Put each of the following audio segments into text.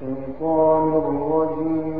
الشيطان الرجيم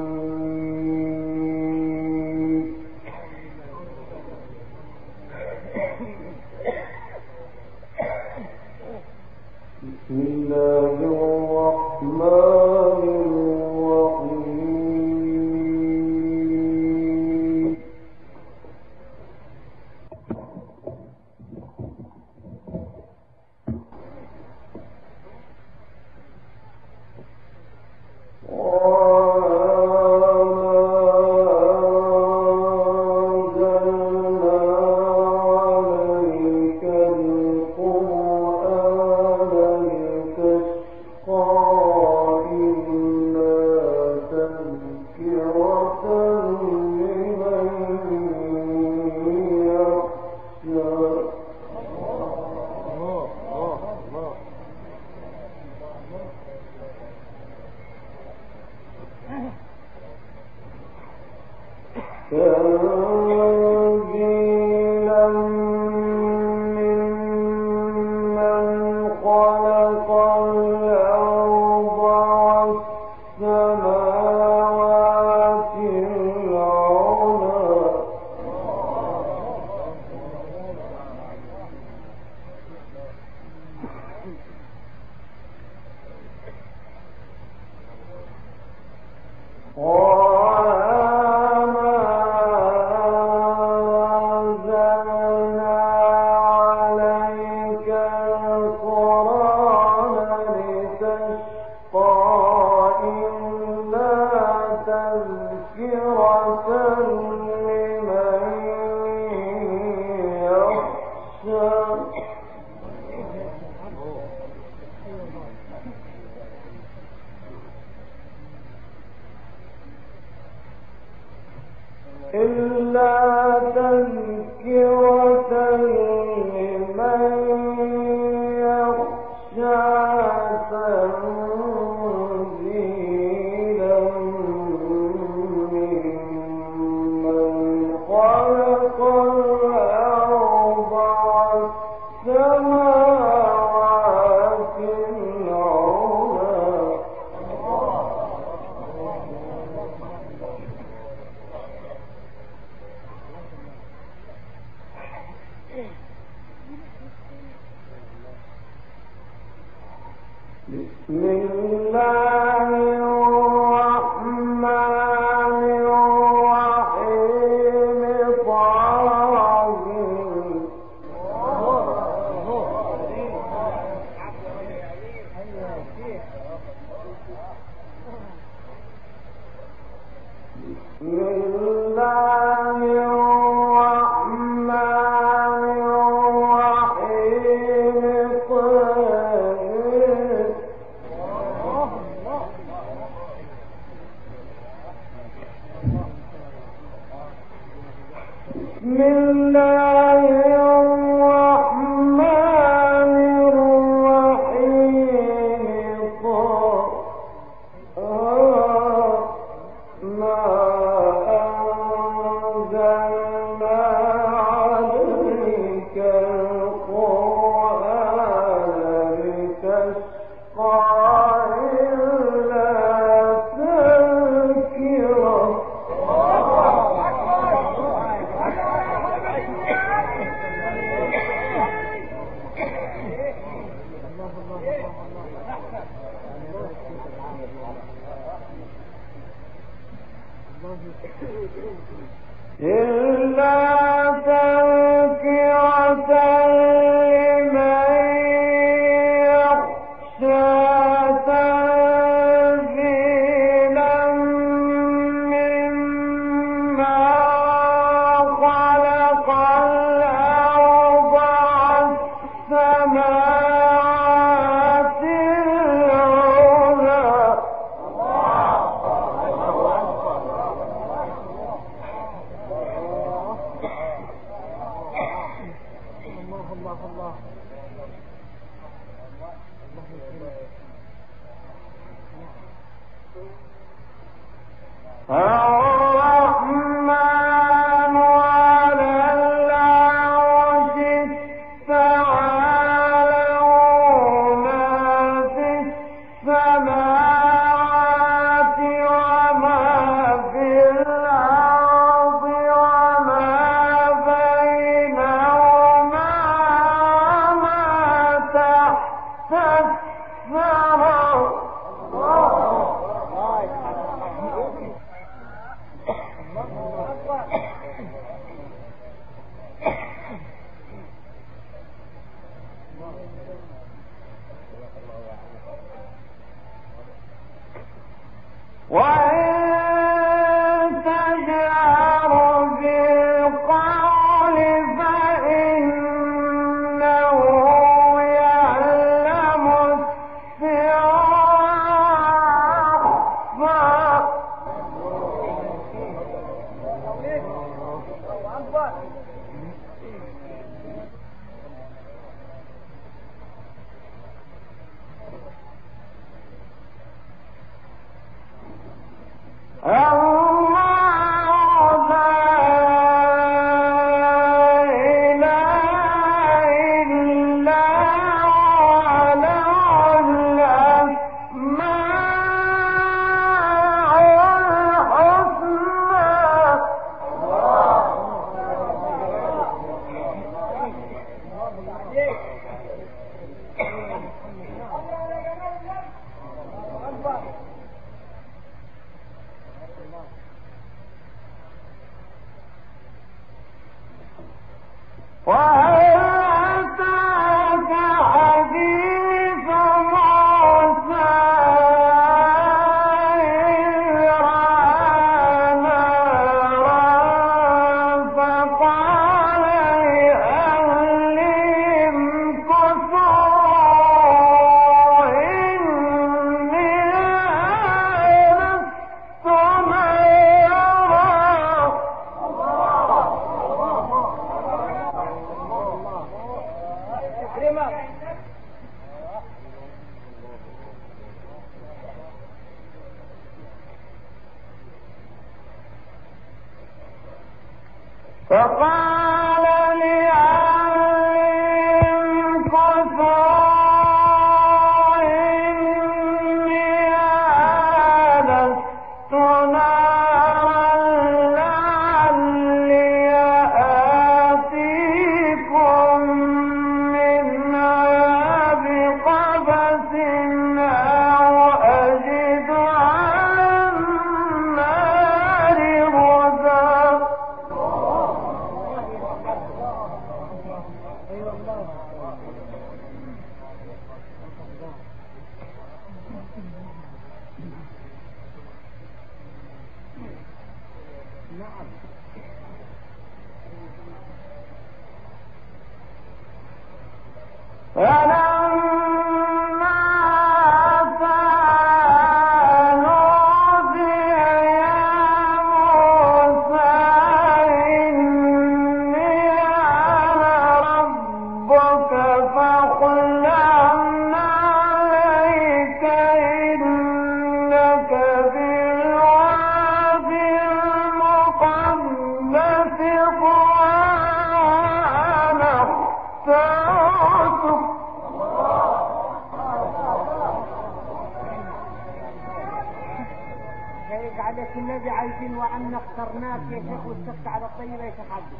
تحدي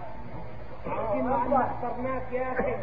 لكن احنا اخترناك يا اخي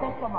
system.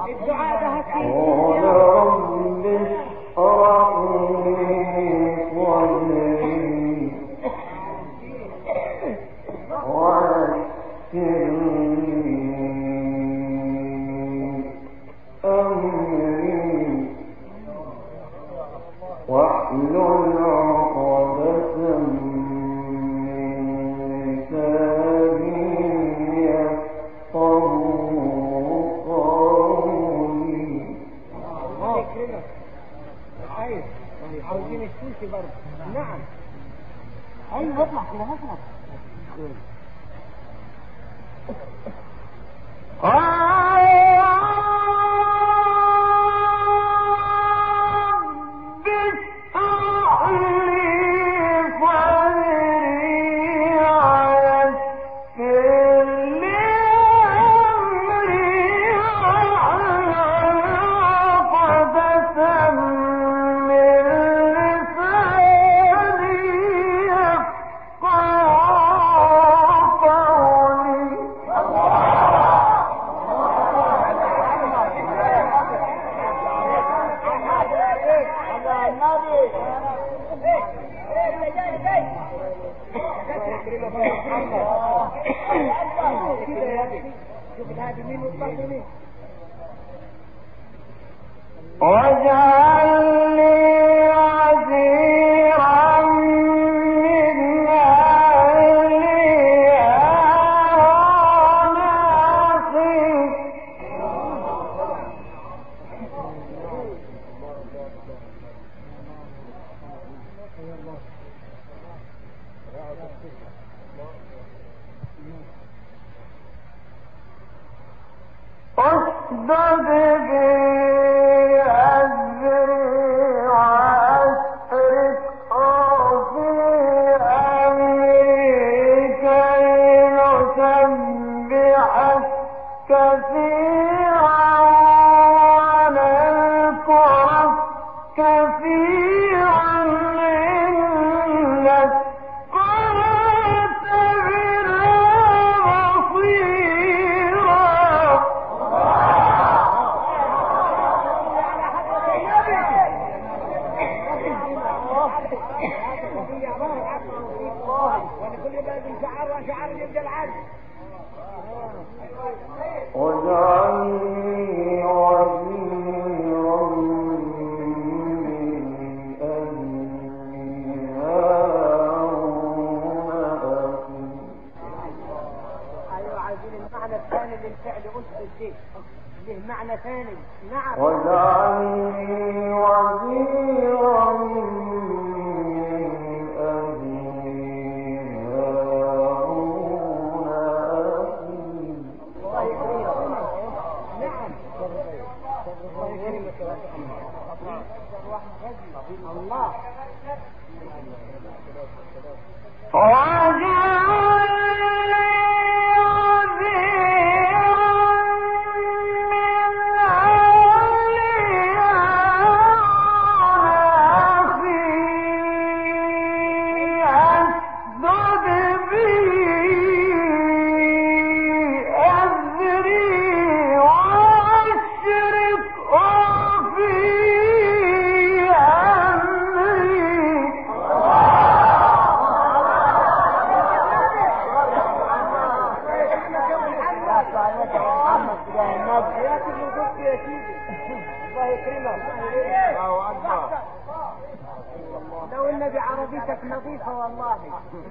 كانت نظيفة والله.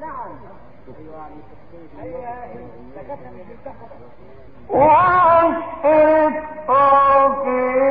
نعم. وأشرق في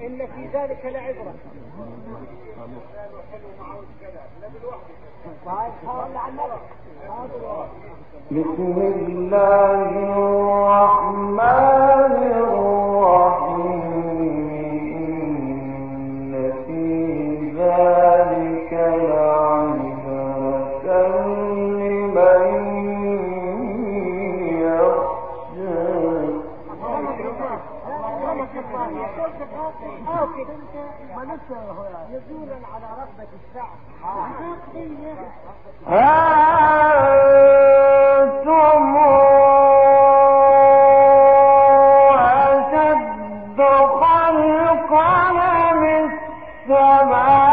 إن في ذلك لعبرة. بسم الله الرحمن الرحيم. إن في ذلك نزولا على رغبة الشعب أنتم أشد خلقا من السماء.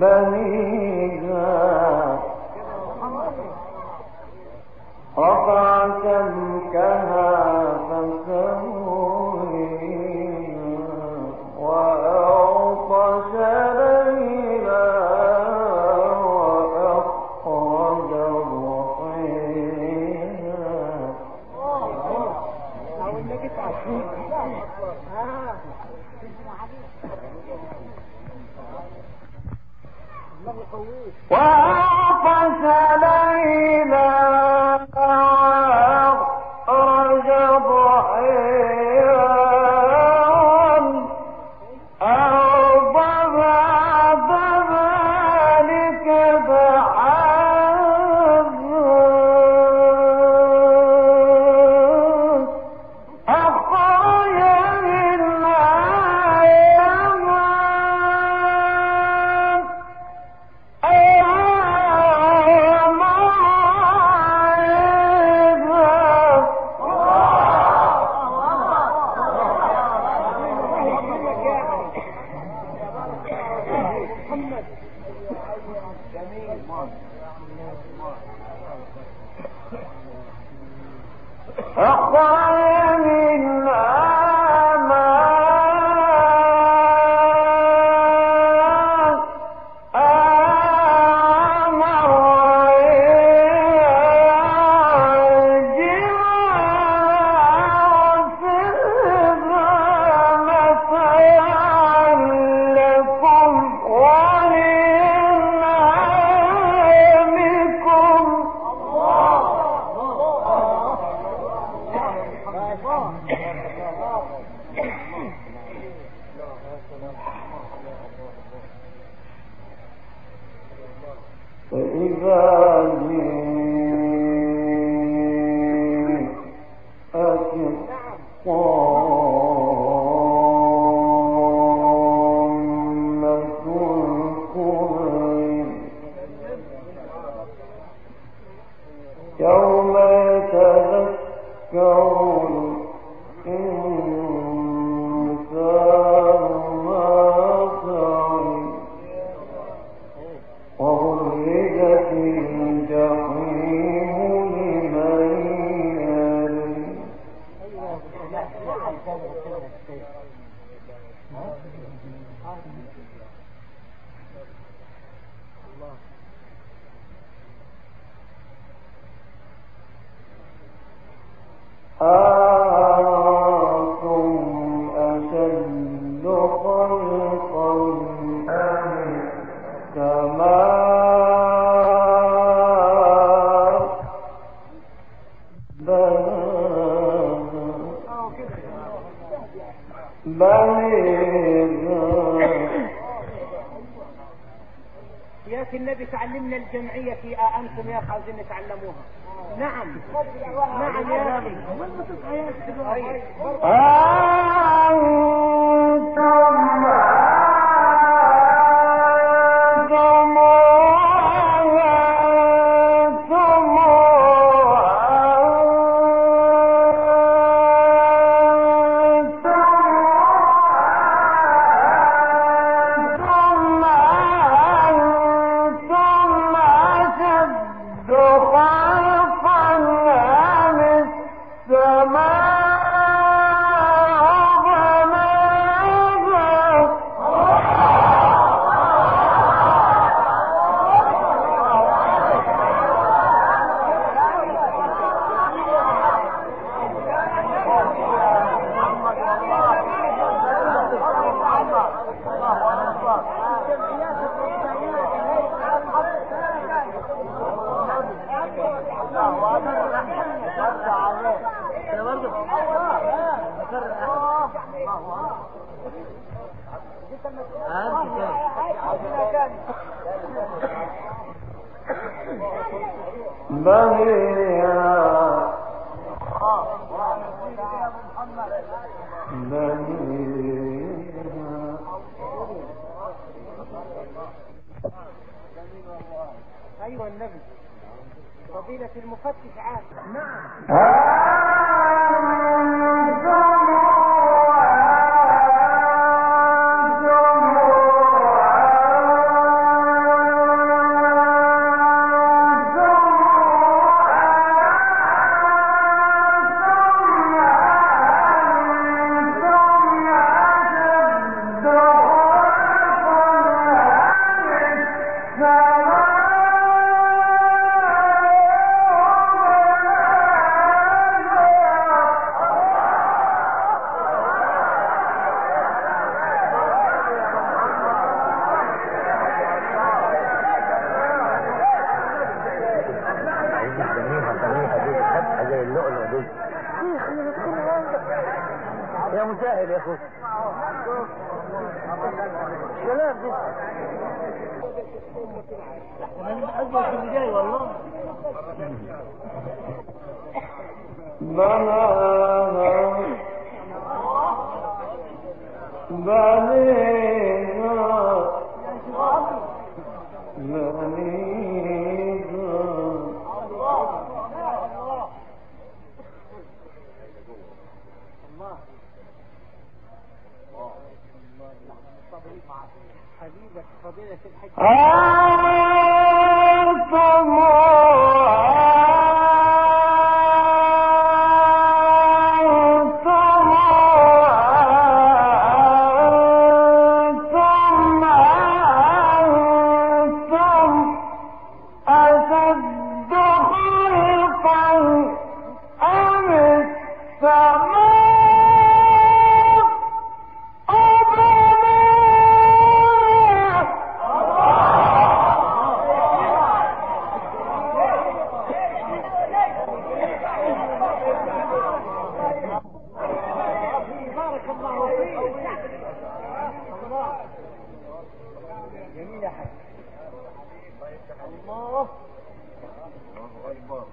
بنيها رفع سمكها فسويها الله بنی أيوة النبي. فضيلة المفتش عام. نعم يا مجاهد يا أخوك. كلام دي بنى بنينا بني آه، فضيلة الحج الله أكبر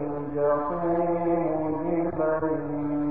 الجحيم لمن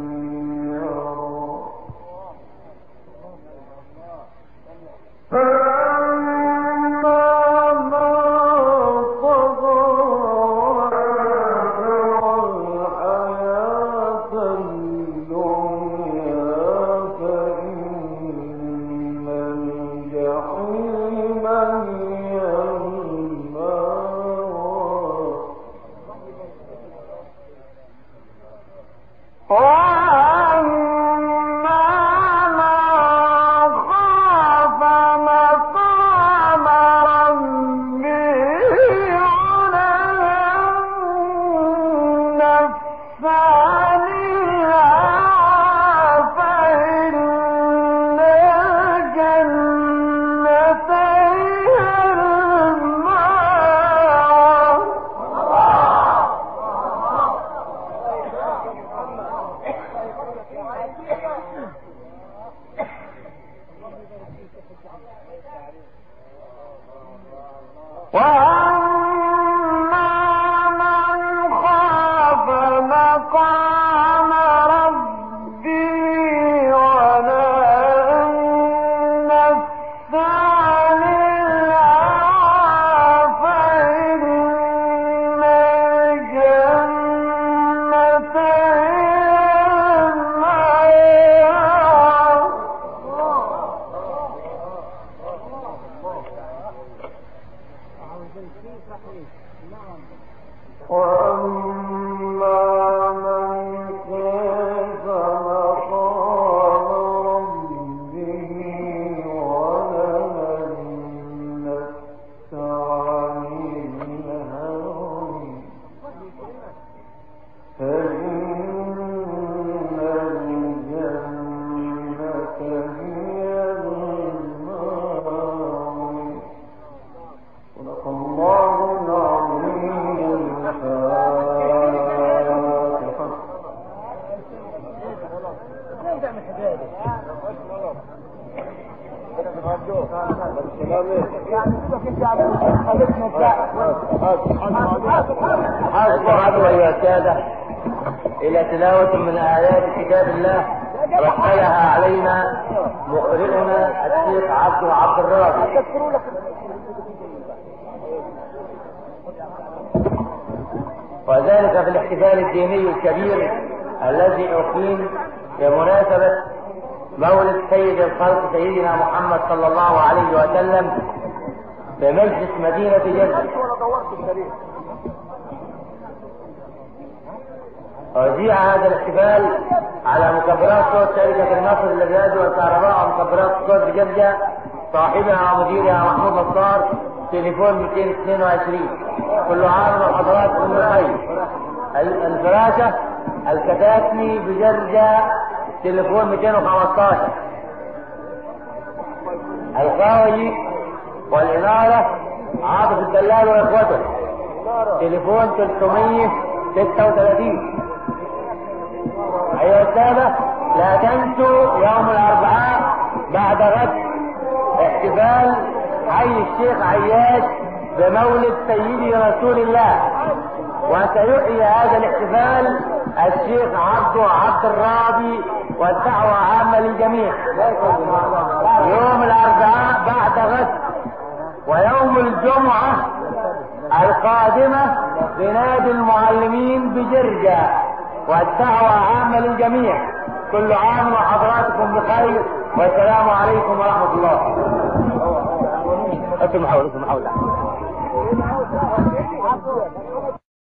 مولد سيد الخلق سيدنا محمد صلى الله عليه وسلم بمجلس مدينة جدة. وزيع هذا الاحتفال على مكبرات صوت شركة النصر للغاز والكهرباء ومكبرات الصوت بجدة صاحبها ومديرها محمود نصار تليفون 222 كل عام وحضراتكم بخير الفراشة الكتاتني بجرجة تليفون 215 الخاوي والإنارة عاطف الدلال وإخوته. تليفون 336 أيها السادة لا تنسوا يوم الأربعاء بعد غد احتفال حي الشيخ عياش بمولد سيدي رسول الله. وسيحيي هذا الاحتفال الشيخ عبد عبد الرابي والدعوة عامة للجميع. يوم الأربعاء بعد غد ويوم الجمعة القادمة بنادي المعلمين بجرجة والدعوة عامة للجميع. كل عام وحضراتكم بخير والسلام عليكم ورحمة الله. أنتم محاولة محاولة